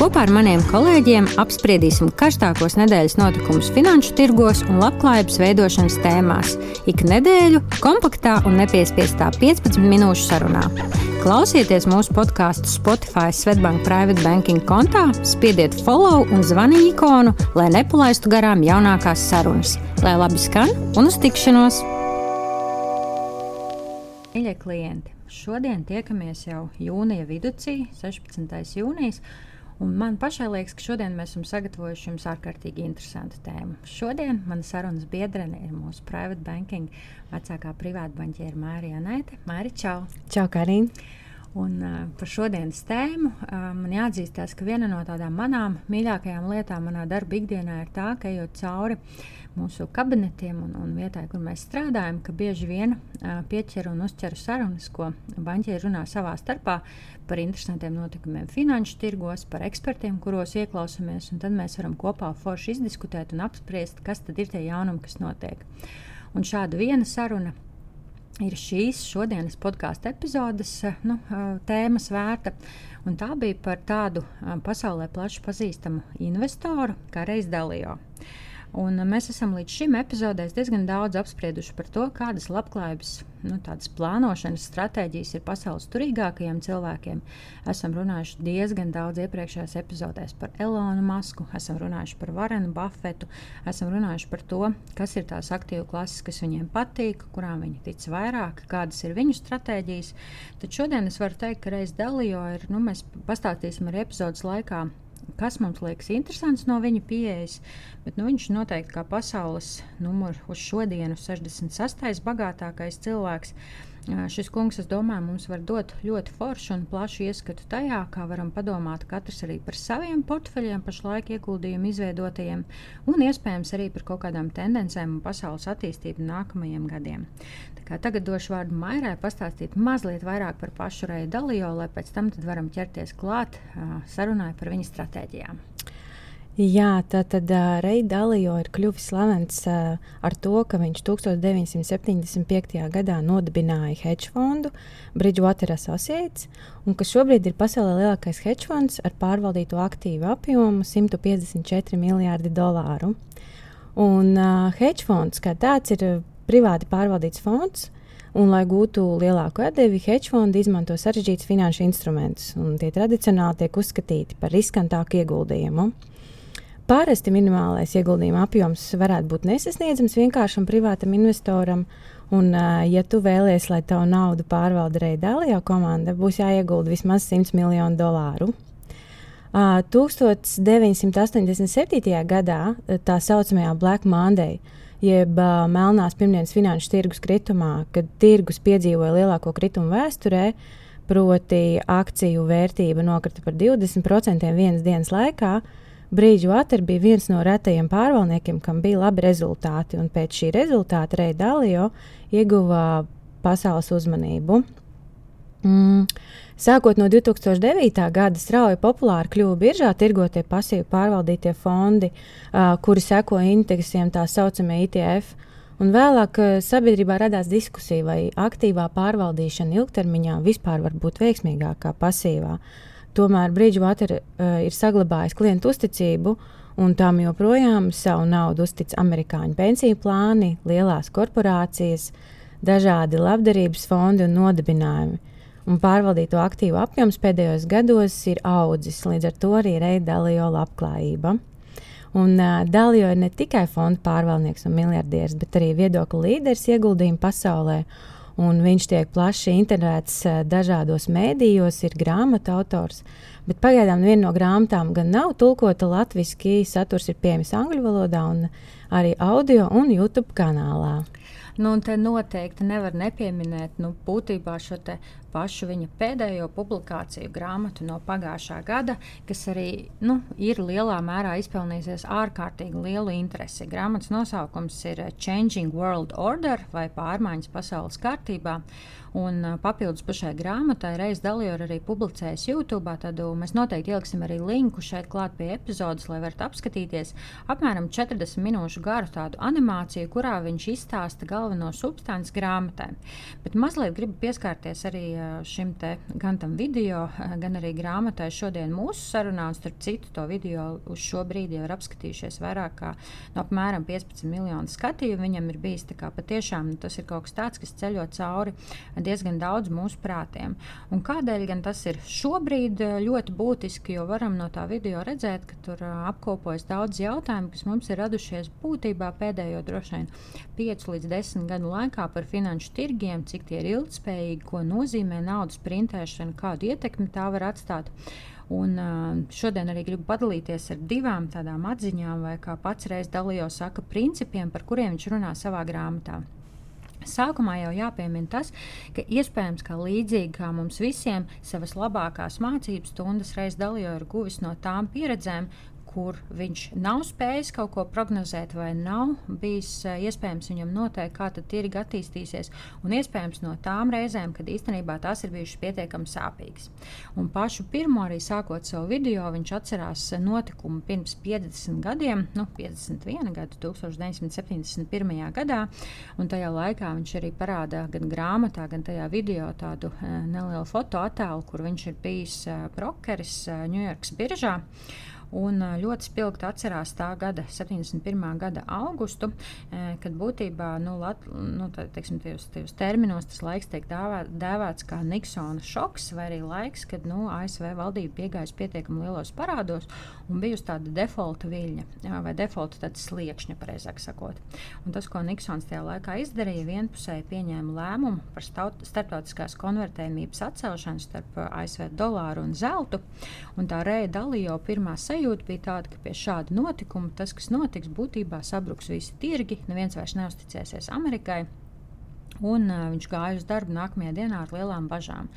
Kopā ar maniem kolēģiem apspriedīsim karstākos nedēļas notikumus finanšu tirgos un labklājības veidošanas tēmās. Ik nedēļu kompaktā un nepiespiestā 15 minūšu sarunā. Klausieties mūsu podkāstu Spotify Svetbank Private Banking kontā, spiediet follow un zvani ikonu, lai nepalaistu garām jaunākās sarunas. Lai labi skan un uz tikšanos! Mīļie klienti, šodien tiekamies jau jūnija vidū, 16. jūnijas. Un man pašai liekas, ka šodien mēs esam sagatavojuši jums ārkārtīgi interesantu tēmu. Šodien mana sarunas biedrene ir mūsu private banking vecākā privāta banķiera Mārija Nēte. Mārija, čau! Čau, Karina! Un, uh, par šodienas tēmu uh, man jāatzīstās, ka viena no tādām manām mīļākajām lietām manā darba ikdienā ir tā, ka ejot cauri mūsu kabinetiem un, un vietai, kur mēs strādājam, ka bieži vien uh, pieķer un uzķer sarunas, ko banķieri runā savā starpā par interesantiem notikumiem finanšu tirgos, par ekspertiem, kuros ieklausāmies, un tad mēs varam kopā forši izdiskutēt un apspriest, kas tad ir tie jaunumi, kas notiek. Un šāda viena saruna ir šīs šodienas podkāstu epizodes nu, tēmas vērta. Un tā bija par tādu pasaulē plaši pazīstamu investoru kā Reizdalio. Un mēs esam līdz šim epizodēs diezgan daudz apsprieduši par to, kādas labklājības nu, plānošanas stratēģijas ir pasaules turīgākajiem cilvēkiem. Esam runājuši diezgan daudz iepriekšējās epizodēs par Elonu Masku, esam runājuši par Varenu Buffetu, esam runājuši par to, kas ir tās aktīvu klases, kas viņiem patīk, kurām viņi tic vairāk, kādas ir viņu stratēģijas. Tad šodien es varu teikt, ka reiz Dalio ir, nu, mēs pastāstīsim arī epizodes laikā kas mums liekas interesants no viņa pieejas. Bet, nu, viņš noteikti kā pasaules numur uz šodienu 66. bagātākais cilvēks. Šis kungs, es domāju, mums var dot ļoti foršu un plašu ieskatu tajā, kā varam padomāt katrs arī par saviem portfeļiem, pašlaik ieguldījumu izveidotajiem, un iespējams arī par kaut kādām tendencēm un pasaules attīstību nākamajiem gadiem. Tagad došu vārdu Mairai pastāstīt mazliet vairāk par pašu Reju Dalio, lai pēc tam varam ķerties klāt uh, sarunai par viņa stratēģijām. Jā, tā tad uh, Reija Dalio ir kļuvis slavens uh, ar to, ka viņš 1975. gadā nodibināja hedge fondu Bridgewater Associates, un ka šobrīd ir pasaulē lielākais hedge fonds ar pārvaldīto aktīvu apjomu 154 miljārdi dolāru. Un uh, hedge fonds kā tāds ir privāti pārvaldīts fonds. Un, lai gūtu lielāku atdevi, hedge fondi izmanto sarežģītus finanšu instrumentus, un tie tradicionāli tiek uzskatīti par riskantāku ieguldījumu. Parasti minimālais ieguldījuma apjoms varētu būt nesasniedzams vienkāršam privātam investoram, un, ja tu vēlies, lai tavu naudu pārvalda Reidālijā komanda, būs jāiegulda vismaz 100 miljonu dolāru. 1987. gadā tā saucamajā Black Monday jeb uh, melnās pirmdienas finanšu tirgus kritumā, kad tirgus piedzīvoja lielāko kritumu vēsturē, proti akciju vērtība nokrita par 20% vienas dienas laikā. Brīdžu Water bija viens no retajiem pārvaldniekiem, kam bija labi rezultāti, un pēc šī rezultāta Reija Dalio ieguva pasaules uzmanību. Mm. Sākot no 2009. gada strauji populāri kļuva biržā tirgotie pasīvi pārvaldītie fondi, uh, kuri seko indeksiem, tā saucamie ITF. Un vēlāk uh, sabiedrībā radās diskusija, vai aktīvā pārvaldīšana ilgtermiņā vispār var būt veiksmīgākā pasīvā. Tomēr Bridgewater uh, ir saglabājis klientu uzticību, un tam joprojām savu naudu uztic amerikāņu pensiju plāni, lielās korporācijas, dažādi labdarības fondi un nodibinājumi un pārvaldīto aktīvu apjoms pēdējos gados ir audzis. Līdz ar to arī ir Dalio labklājība. Un uh, Dalio ir ne tikai fonda pārvaldnieks un miljardieris, bet arī viedokļu līderis ieguldījumu pasaulē. Un viņš tiek plaši internēts uh, dažādos mēdījos, ir grāmatu autors. Bet pagaidām viena no grāmatām gan nav tulkota latviešu, saturs ir pieejams angļu valodā un arī audio un YouTube kanālā. Nu, un te noteikti nevar nepieminēt nu, būtībā šo pašu viņa pēdējo publikāciju grāmatu no pagājušā gada, kas arī nu, ir lielā mērā izpelnījusies ārkārtīgi lielu interesi. Grāmatas nosaukums ir Changing World Order vai Pārmaiņas pasaules kārtībā. Un papildus pašai grāmatai reizes dalīju arī publicējis YouTube. Tad mēs noteikti ieliksim arī linku šeit klāt pie epizodes, lai varat apskatīties apmēram 40 minūšu garu tādu animāciju, kurā viņš izstāsta galveno substanci grāmatai. Bet mazliet gribu pieskarties arī šim te gan tam video, gan arī grāmatai šodien mūsu sarunā. Un starp citu, to video uz šo brīdi jau ir apskatījušies vairāk kā no apmēram 15 miljonu skatījumu. Viņam ir bijis patiešām nu, tas ir kaut kas tāds, kas ceļo cauri diezgan daudz mūsu prātiem. Un kādēļ gan tas ir šobrīd eh, ļoti būtiski, jo varam no tā video redzēt, ka tur eh, apkopojas daudz jautājumu, kas mums ir radušies būtībā pēdējo droši vien 5 līdz 10 gadu laikā par finanšu tirgiem, cik tie ir ilgspējīgi, ko nozīmē naudas printēšana, kādu ietekmi tā var atstāt. Un, šodien arī gribu padalīties ar divām tādām atziņām, vai kā pats reiz dalījos, saka, principiem, par kuriem viņš runā savā grāmatā. Sākumā jau jāpiemina tas, ka iespējams, ka līdzīgi kā mums visiem, savas labākās mācības stundas reiz dalījos ar guvis no tām pieredzēm, kur viņš nav spējis kaut ko prognozēt, vai nav bijis eh, iespējams viņam noteikt, kā tirgi attīstīsies. Un iespējams no tām reizēm, kad īstenībā tās ir bijušas pietiekami sāpīgas. Un pašu pirmo arī sākot savu video, viņš atcerās notikumu pirms 50 gadiem, nu, 51 gadu, 1971. gadā. Un tajā laikā viņš arī parāda gan grāmatā, gan tajā video tādu e, nelielu fotoattēlu, kur viņš ir bijis e, brokeris Ņujorkas biržā. Un ļoti spilgti atcerās tā gada, 71. gada augustu, kad būtībā nu, lat, nu, tā, teiksim, tajos, tajos terminos tas laiks tiek dāvā, dēvēts kā Niksona šoks, vai arī laiks, kad nu, ASV valdība piegājusi pietiekami lielos parādos un bijusi tāda defaulta viļņa vai defaulta sliekšņa, pareizāk sakot. Un tas, ko Niksons tajā laikā izdarīja, vienpusēji pieņēma lēmumu par staut, starptautiskās konvertējumības atcelšanu starp ASV dolāru un zeltu. Un tā Reja Dalījo pirmā sajūta sajūta bija tāda, ka pie šāda notikuma tas, kas notiks, būtībā sabruks visi tirgi, neviens vairs neusticēsies Amerikai. Un, uh, viņš gāja uz darbu nākamajā dienā ar lielām bažām.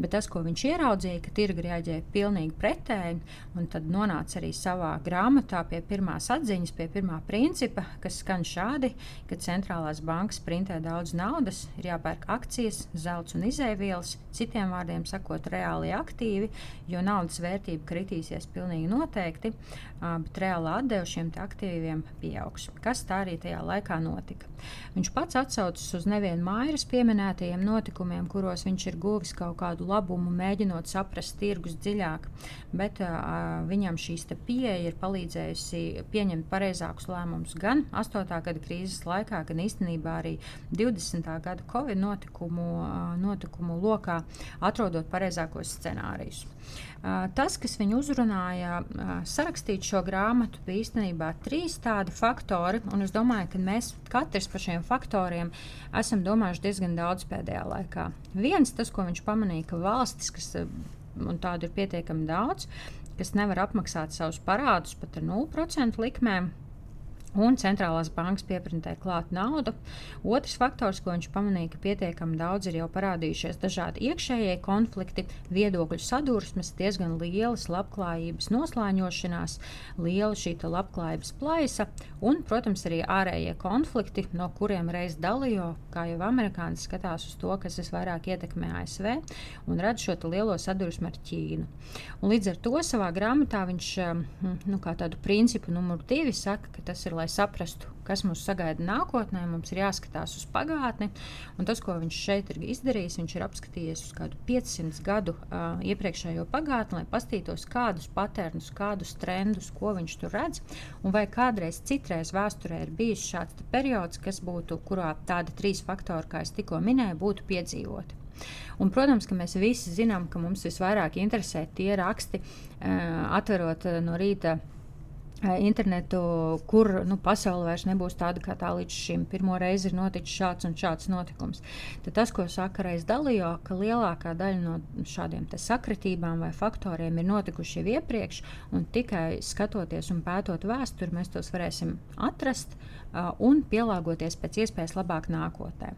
Bet tas, ko viņš ieraudzīja, ka tirgi reaģēja pilnīgi pretēji, un tad nonāca arī savā grāmatā pie pirmās atziņas, pie pirmā principa, kas skan šādi, ka centrālās bankas printē daudz naudas, ir jāpērk akcijas, zelts un izēvielas, citiem vārdiem sakot, reāli aktīvi, jo naudas vērtība kritīsies pilnīgi noteikti, uh, bet reāla atdeve šiem aktīviem pieaugs. Kas tā arī tajā laikā notika? Viņš pats atsaucas uz nevienu Mairas pieminētajiem notikumiem, kuros viņš ir guvis kaut kādu labumu, mēģinot saprast tirgus dziļāk, bet uh, viņam šīs pieeja ir palīdzējusi pieņemt pareizākus lēmumus gan 8. gada krīzes laikā, gan īstenībā arī 20. gada Covid notikumu, uh, notikumu lokā, atrodot pareizākos scenārijus. Uh, tas, kas viņu uzrunāja, uh, sarakstīt šo grāmatu, bija īstenībā trīs tādi faktori, un es domāju, ka mēs katrs par šiem faktoriem esam domājuši domājuši diezgan daudz pēdējā laikā. Viens, tas, ko viņš pamanīja, ka valstis, kas eh, tādu ir pietiekami daudz, kas nevar apmaksāt savus parādus pat ar 0% likmēm, un centrālās bankas pieprintē klāt naudu. Otrs faktors, ko viņš pamanīja, ka pietiekami daudz ir jau parādījušies dažādi iekšējie konflikti, viedokļu sadursmes, diezgan lielas labklājības noslēņošanās, liela šī labklājības plaisa un, protams, arī ārējie konflikti, no kuriem reiz dalījo, kā jau amerikāņi skatās uz to, kas visvairāk ietekmē ASV un redz šo lielo sadursmi ar Ķīnu. Un līdz ar to savā grāmatā viņš hm, nu, kā tādu principu numuru divi saka, ka tas ir lai saprastu, kas mūs sagaida nākotnē, mums ir jāskatās uz pagātni. Tas, ko viņš šeit ir izdarījis, viņš ir apskatījies uz kādu 500 gadu uh, iepriekšējo pagātni, lai paskatītos, kādus patērnus, kādus trendus, ko viņš tur redz, un vai kādreiz citreiz vēsturē ir bijis šāds periods, kas būtu, kurā tādi trīs faktori, kā es tikko minēju, būtu piedzīvoti. Un, protams, ka mēs visi zinām, ka mums visvairāk interesē tie raksti, uh, atverot uh, no rīta internetu, kur nu, pasaule vairs nebūs tāda, kā tā līdz šim. Pirmo reizi ir noticis šāds un šāds notikums. Tad tas, ko saka Reis Dalijo, ka lielākā daļa no šādiem sakritībām vai faktoriem ir notikuši jau iepriekš, un tikai skatoties un pētot vēsturi, mēs tos varēsim atrast uh, un pielāgoties pēc iespējas labāk nākotnē.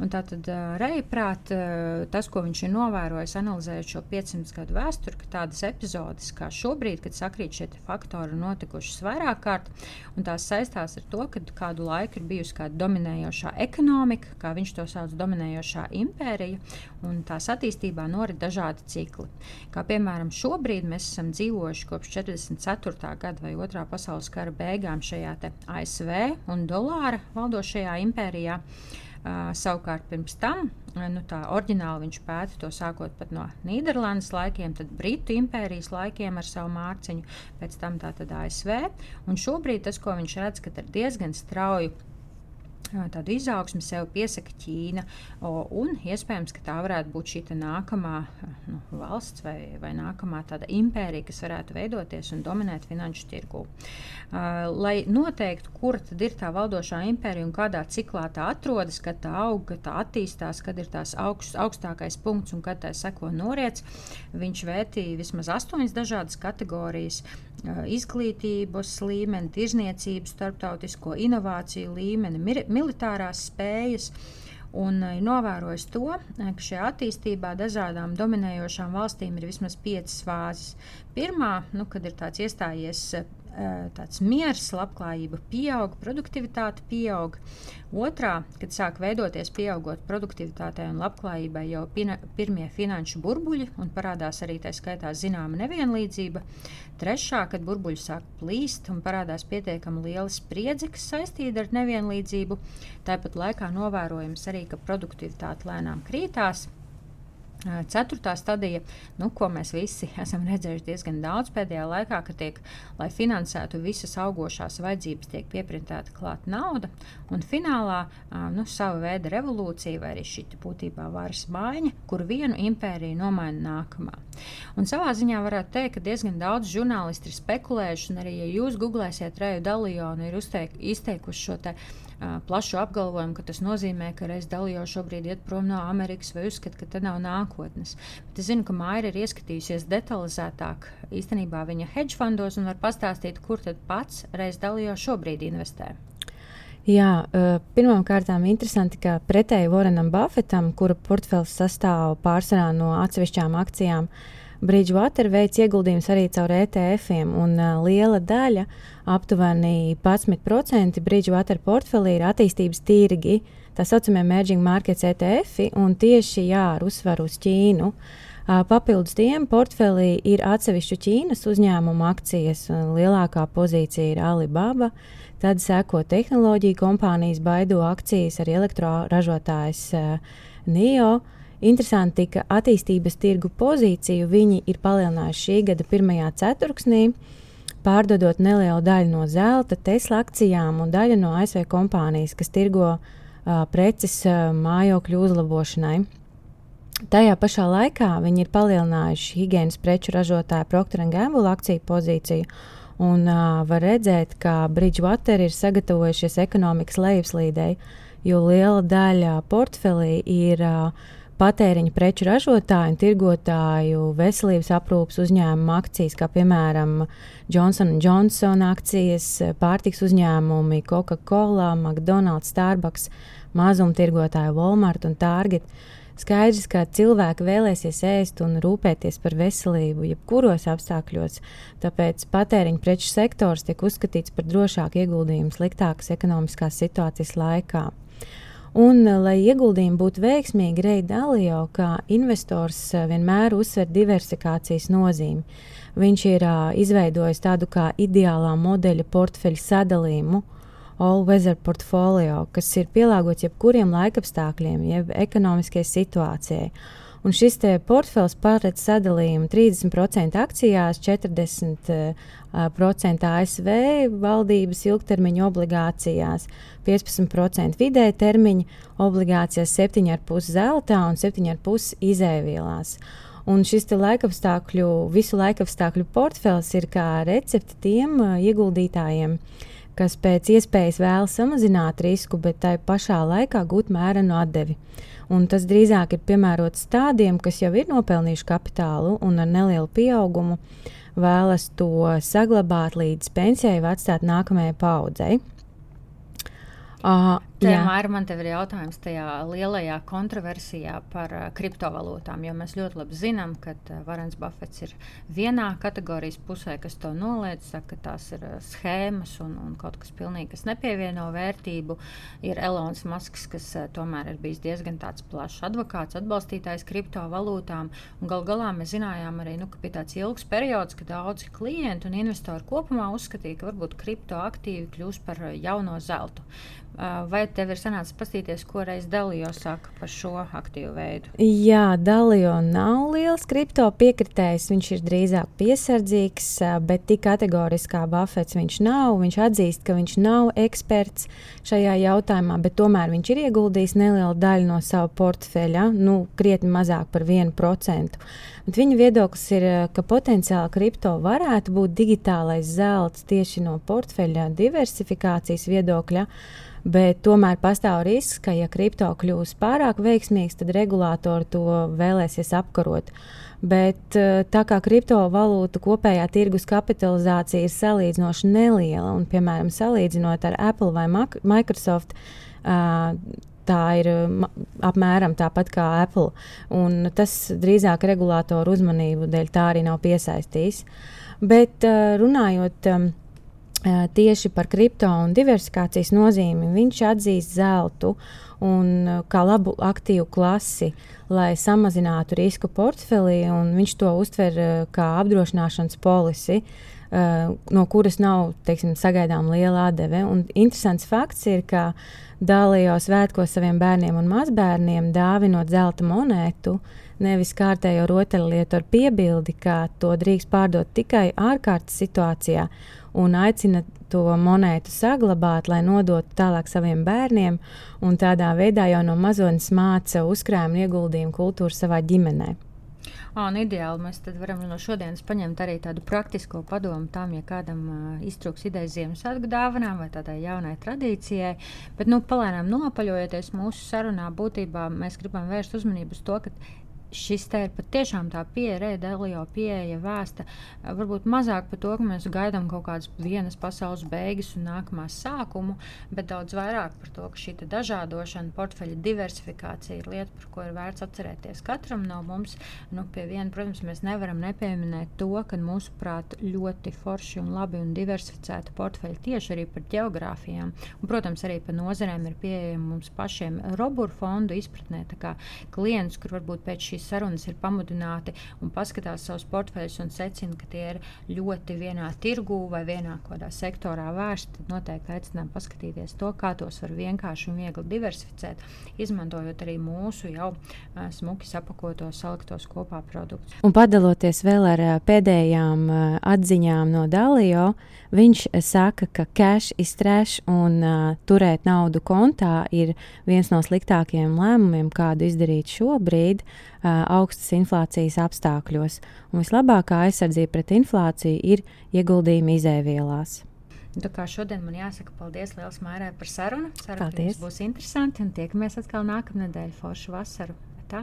Tātad uh, Reiprāt, uh, tas, ko viņš ir novērojis, analizējot šo 500 gadu vēsturi, ka tādas epizodes kā šobrīd, kad sakrīt šie faktori notikuši, notikušas vairāk kārt, un tās saistās ar to, ka kādu laiku ir bijusi kāda dominējošā ekonomika, kā viņš to sauc, dominējošā impērija, un tās attīstībā norit dažādi cikli. Kā piemēram, šobrīd mēs esam dzīvojuši kopš 44. gada vai otrā pasaules kara beigām šajā ASV un dolāra valdošajā impērijā. Uh, savukārt pirms tam, nu, tā oriģināli viņš pēta to sākot no Nīderlandes laikiem, tad Britu impērijas laikiem ar savu mārciņu, pēc tam tātad ASV. Un šobrīd tas, ko viņš redz, ka ir diezgan strauji tādu izaugsmu sev piesaka Ķīna. O, un iespējams, ka tā varētu būt šī nākamā nu, valsts vai, vai nākamā tāda impērija, kas varētu veidoties un dominēt finanšu tirgu. Uh, lai noteiktu, kur tad ir tā valdošā impērija un kādā ciklā tā atrodas, kad tā aug, kad tā attīstās, kad ir tās augst, augstākais punkts un kad tā seko noriets, viņš vērtīja vismaz astoņas dažādas kategorijas izglītības līmeni, tirzniecību, starptautisko inovāciju līmeni, militārās spējas. Un ir novērojis to, ka šajā attīstībā dažādām dominējošām valstīm ir vismaz piecas fāzes. Pirmā, nu, kad ir tāds iestājies tāds miers, labklājība pieaug, produktivitāte pieaug. Otrā, kad sāk veidoties pieaugot produktivitātei un labklājībai jau pina, pirmie finanšu burbuļi un parādās arī tā skaitā zināma nevienlīdzība. Trešā, kad burbuļi sāk plīst un parādās pietiekami liela spriedze, kas saistīta ar nevienlīdzību. Tāpat laikā novērojams arī, ka produktivitāte lēnām krītās. Ceturtā stadija, nu, ko mēs visi esam redzējuši diezgan daudz pēdējā laikā, ka tiek, lai finansētu visas augošās vajadzības, tiek pieprintēta klāt nauda. Un finālā nu, sava veida revolūcija vai arī šī būtībā varas maiņa, kur vienu impēriju nomaina nākamā. Un savā ziņā varētu teikt, ka diezgan daudz žurnālisti ir spekulējuši, un arī, ja jūs googlēsiet Reju Dalijonu, ir uzteik, izteikuši šo te plašu apgalvojumu, ka tas nozīmē, ka reiz Dalijo šobrīd iet prom no Amerikas vai uzskata, ka te nav nākotnes. Bet es zinu, ka Maija ir ieskatījusies detalizētāk īstenībā viņa hedge fondos un var pastāstīt, kur tad pats reiz Dalijo šobrīd investē. Jā, pirmkārt, interesanti, ka pretēji Warrenam Buffetam, kura portfels sastāv pārsvarā no atsevišķām akcijām, uh, Bridgewater veids ieguldījumus arī caur ETF-iem, un uh, liela daļa, aptuveni 11% Bridgewater portfelī ir attīstības tirgi, tā saucamie emerging markets ETF, un tieši jā, ar uzsvaru uz Ķīnu. Papildus tiem portfelī ir atsevišķu Ķīnas uzņēmumu akcijas, lielākā pozīcija ir Alibaba, tad seko tehnoloģiju kompānijas Baidu akcijas, arī elektroražotājs NIO. Interesanti, ka attīstības tirgu pozīciju viņi ir palielinājuši šī gada pirmajā ceturksnī, pārdodot nelielu daļu no zelta, Tesla akcijām un daļu no ASV kompānijas, kas tirgo preces mājokļu uzlabošanai. Tajā pašā laikā viņi ir palielinājuši higiēnas preču ražotāju Procter Gamble akciju pozīciju. Un uh, var redzēt, ka Bridgewater ir sagatavojušies ekonomikas lejupslīdei, jo liela daļa portfelī ir uh, patēriņa preču ražotāju un tirgotāju veselības aprūpas uzņēmumu akcijas, kā piemēram Johnson Johnson akcijas, pārtiks uzņēmumi, Coca-Cola, McDonald's, Starbucks, mazumtirgotāju Walmart un Target. Skaidrs, ka cilvēki vēlēsies ēst un rūpēties par veselību jebkuros apstākļos, tāpēc patēriņa preču sektors tiek uzskatīts par drošāku ieguldījumu sliktākas ekonomiskās situācijas laikā. Un, eh, lai ieguldījumi būtu veiksmīgi, Reida Alio, kā investors, eh, vienmēr uzsver diversifikācijas nozīmi. Viņš ir uh, izveidojis tādu kā ideālā modeļa portfeļu sadalījumu, All Weather portfolio, kas ir pielāgots jebkuriem laikapstākļiem, jeb ekonomiskajai situācijai. Un šis portfels paredz sadalījumu 30% akcijās, 40% ASV valdības ilgtermiņa obligācijās, 15% vidēja termiņa obligācijās, 7,5% zeltā un 7,5% izēvielās. Un šis laikapstākļu, visu laikapstākļu portfels ir kā recepte tiem uh, ieguldītājiem, kas pēc iespējas vēlas samazināt risku, bet tai pašā laikā gūt mērenu atdevi. Un tas drīzāk ir piemērots tādiem, kas jau ir nopelnījuši kapitālu un ar nelielu pieaugumu vēlas to saglabāt līdz pensijai vai atstāt nākamajai paudzei. Uh, Vienmēr man te ir jautājums tajā lielajā kontroversijā par uh, kriptovalūtām, jo mēs ļoti labi zinām, ka uh, Varens Buffets ir vienā kategorijas pusē, kas to noliedz, saka, ka tās ir uh, schēmas un, un kaut kas pilnīgi, kas nepievieno vērtību. Ir Elonas Masks, kas uh, tomēr ir bijis diezgan tāds plašs advokāts, atbalstītājs kriptovalūtām. Gal galā mēs zinājām arī, nu, ka bija tāds ilgs periods, kad daudzi klienti un investori kopumā uzskatīja, ka varbūt kriptoaktīvi kļūs par uh, jauno zeltu. Vai tev ir sanācis paskatīties, ko reiz Dalio saka par šo aktīvu veidu? Jā, Dalio nav liels kripto piekritējs. Viņš ir drīzāk piesardzīgs, bet tik kategoriski kā Buffets viņš nav. Viņš atzīst, ka viņš nav eksperts šajā jautājumā, bet tomēr viņš ir ieguldījis nelielu daļu no sava portfeļa, nu, krietni mazāk par 1%. Bet viņa viedoklis ir, ka potenciāli kripto varētu būt digitālais zelts tieši no portfeļa diversifikācijas viedokļa. Bet tomēr pastāv risks, ka, ja kripto kļūs pārāk veiksmīgs, tad regulātori to vēlēsies apkarot. Bet eh, tā kā kriptovalūtu kopējā tirgus kapitalizācija ir salīdzinoši neliela, un, piemēram, salīdzinot ar Apple vai Microsoft, tā ir apmēram tāpat kā Apple. Tas drīzāk regulātoru uzmanību dēļ tā arī nav piesaistījis. Bet runājot tieši par kripto un diversifikācijas nozīmi. Viņš atzīst zeltu un kā labu aktīvu klasi, lai samazinātu risku portfelī, un viņš to uztver kā apdrošināšanas polisi. Uh, no kuras nav teiksim, sagaidām liela atdeve. Un interesants fakts ir, ka Dālijā svētkos saviem bērniem un mazbērniem dāvinot zelta monētu, nevis kārtējo rotaļlietu ar piebildi, ka to drīkst pārdot tikai ārkārtas situācijā un aicina to monētu saglabāt, lai nodotu tālāk saviem bērniem, un tādā veidā jau no mazonas māca uzkrājumu ieguldījumu kultūru savā ģimenē. Oh, un ideāli mēs varam no šodienas paņemt arī tādu praktisko padomu tam, ja kādam uh, iztrūks idejas Ziemassvētku dāvanām vai tādai jaunai tradīcijai. Bet, nu, palēnām nopaļojoties mūsu sarunā, būtībā mēs gribam vērst uzmanību uz to, ka šis te ir patiešām tā pieeja, Rēdelio pieeja vēsta. Varbūt mazāk par to, ka mēs gaidām kaut kādas vienas pasaules beigas un nākamās sākumu, bet daudz vairāk par to, ka šī dažādošana, portfeļa diversifikācija ir lieta, par ko ir vērts atcerēties katram no mums. Nu, pie viena, protams, mēs nevaram nepieminēt to, ka mūsuprāt ļoti forši un labi un diversificēti portfeļi tieši arī par geogrāfijām. Un, protams, arī par nozarēm ir pieejama mums pašiem Robur fondu izpratnē. Klients, kur varbūt pēc šīs šīs sarunas ir pamudināti un paskatās savus portfeļus un secina, ka tie ir ļoti vienā tirgū vai vienā kādā sektorā vērsti, tad noteikti aicinām paskatīties to, kā tos var vienkārši un viegli diversificēt, izmantojot arī mūsu jau uh, smuki sapakotos, saliktos kopā produktus. Un padaloties vēl ar uh, pēdējām uh, atziņām no Dalio, viņš saka, ka cash is trash un uh, turēt naudu kontā ir viens no sliktākajiem lēmumiem, kādu izdarīt šobrīd. Augstas inflācijas apstākļos, un vislabākā aizsardzība pret inflāciju ir ieguldījumi izēvielās. Tā kā šodien man jāsaka paldies liels Mairai par sarunu. Ceru, ka jums būs interesanti un tiekamies atkal nākamnedēļ foršu vasaru. Tā!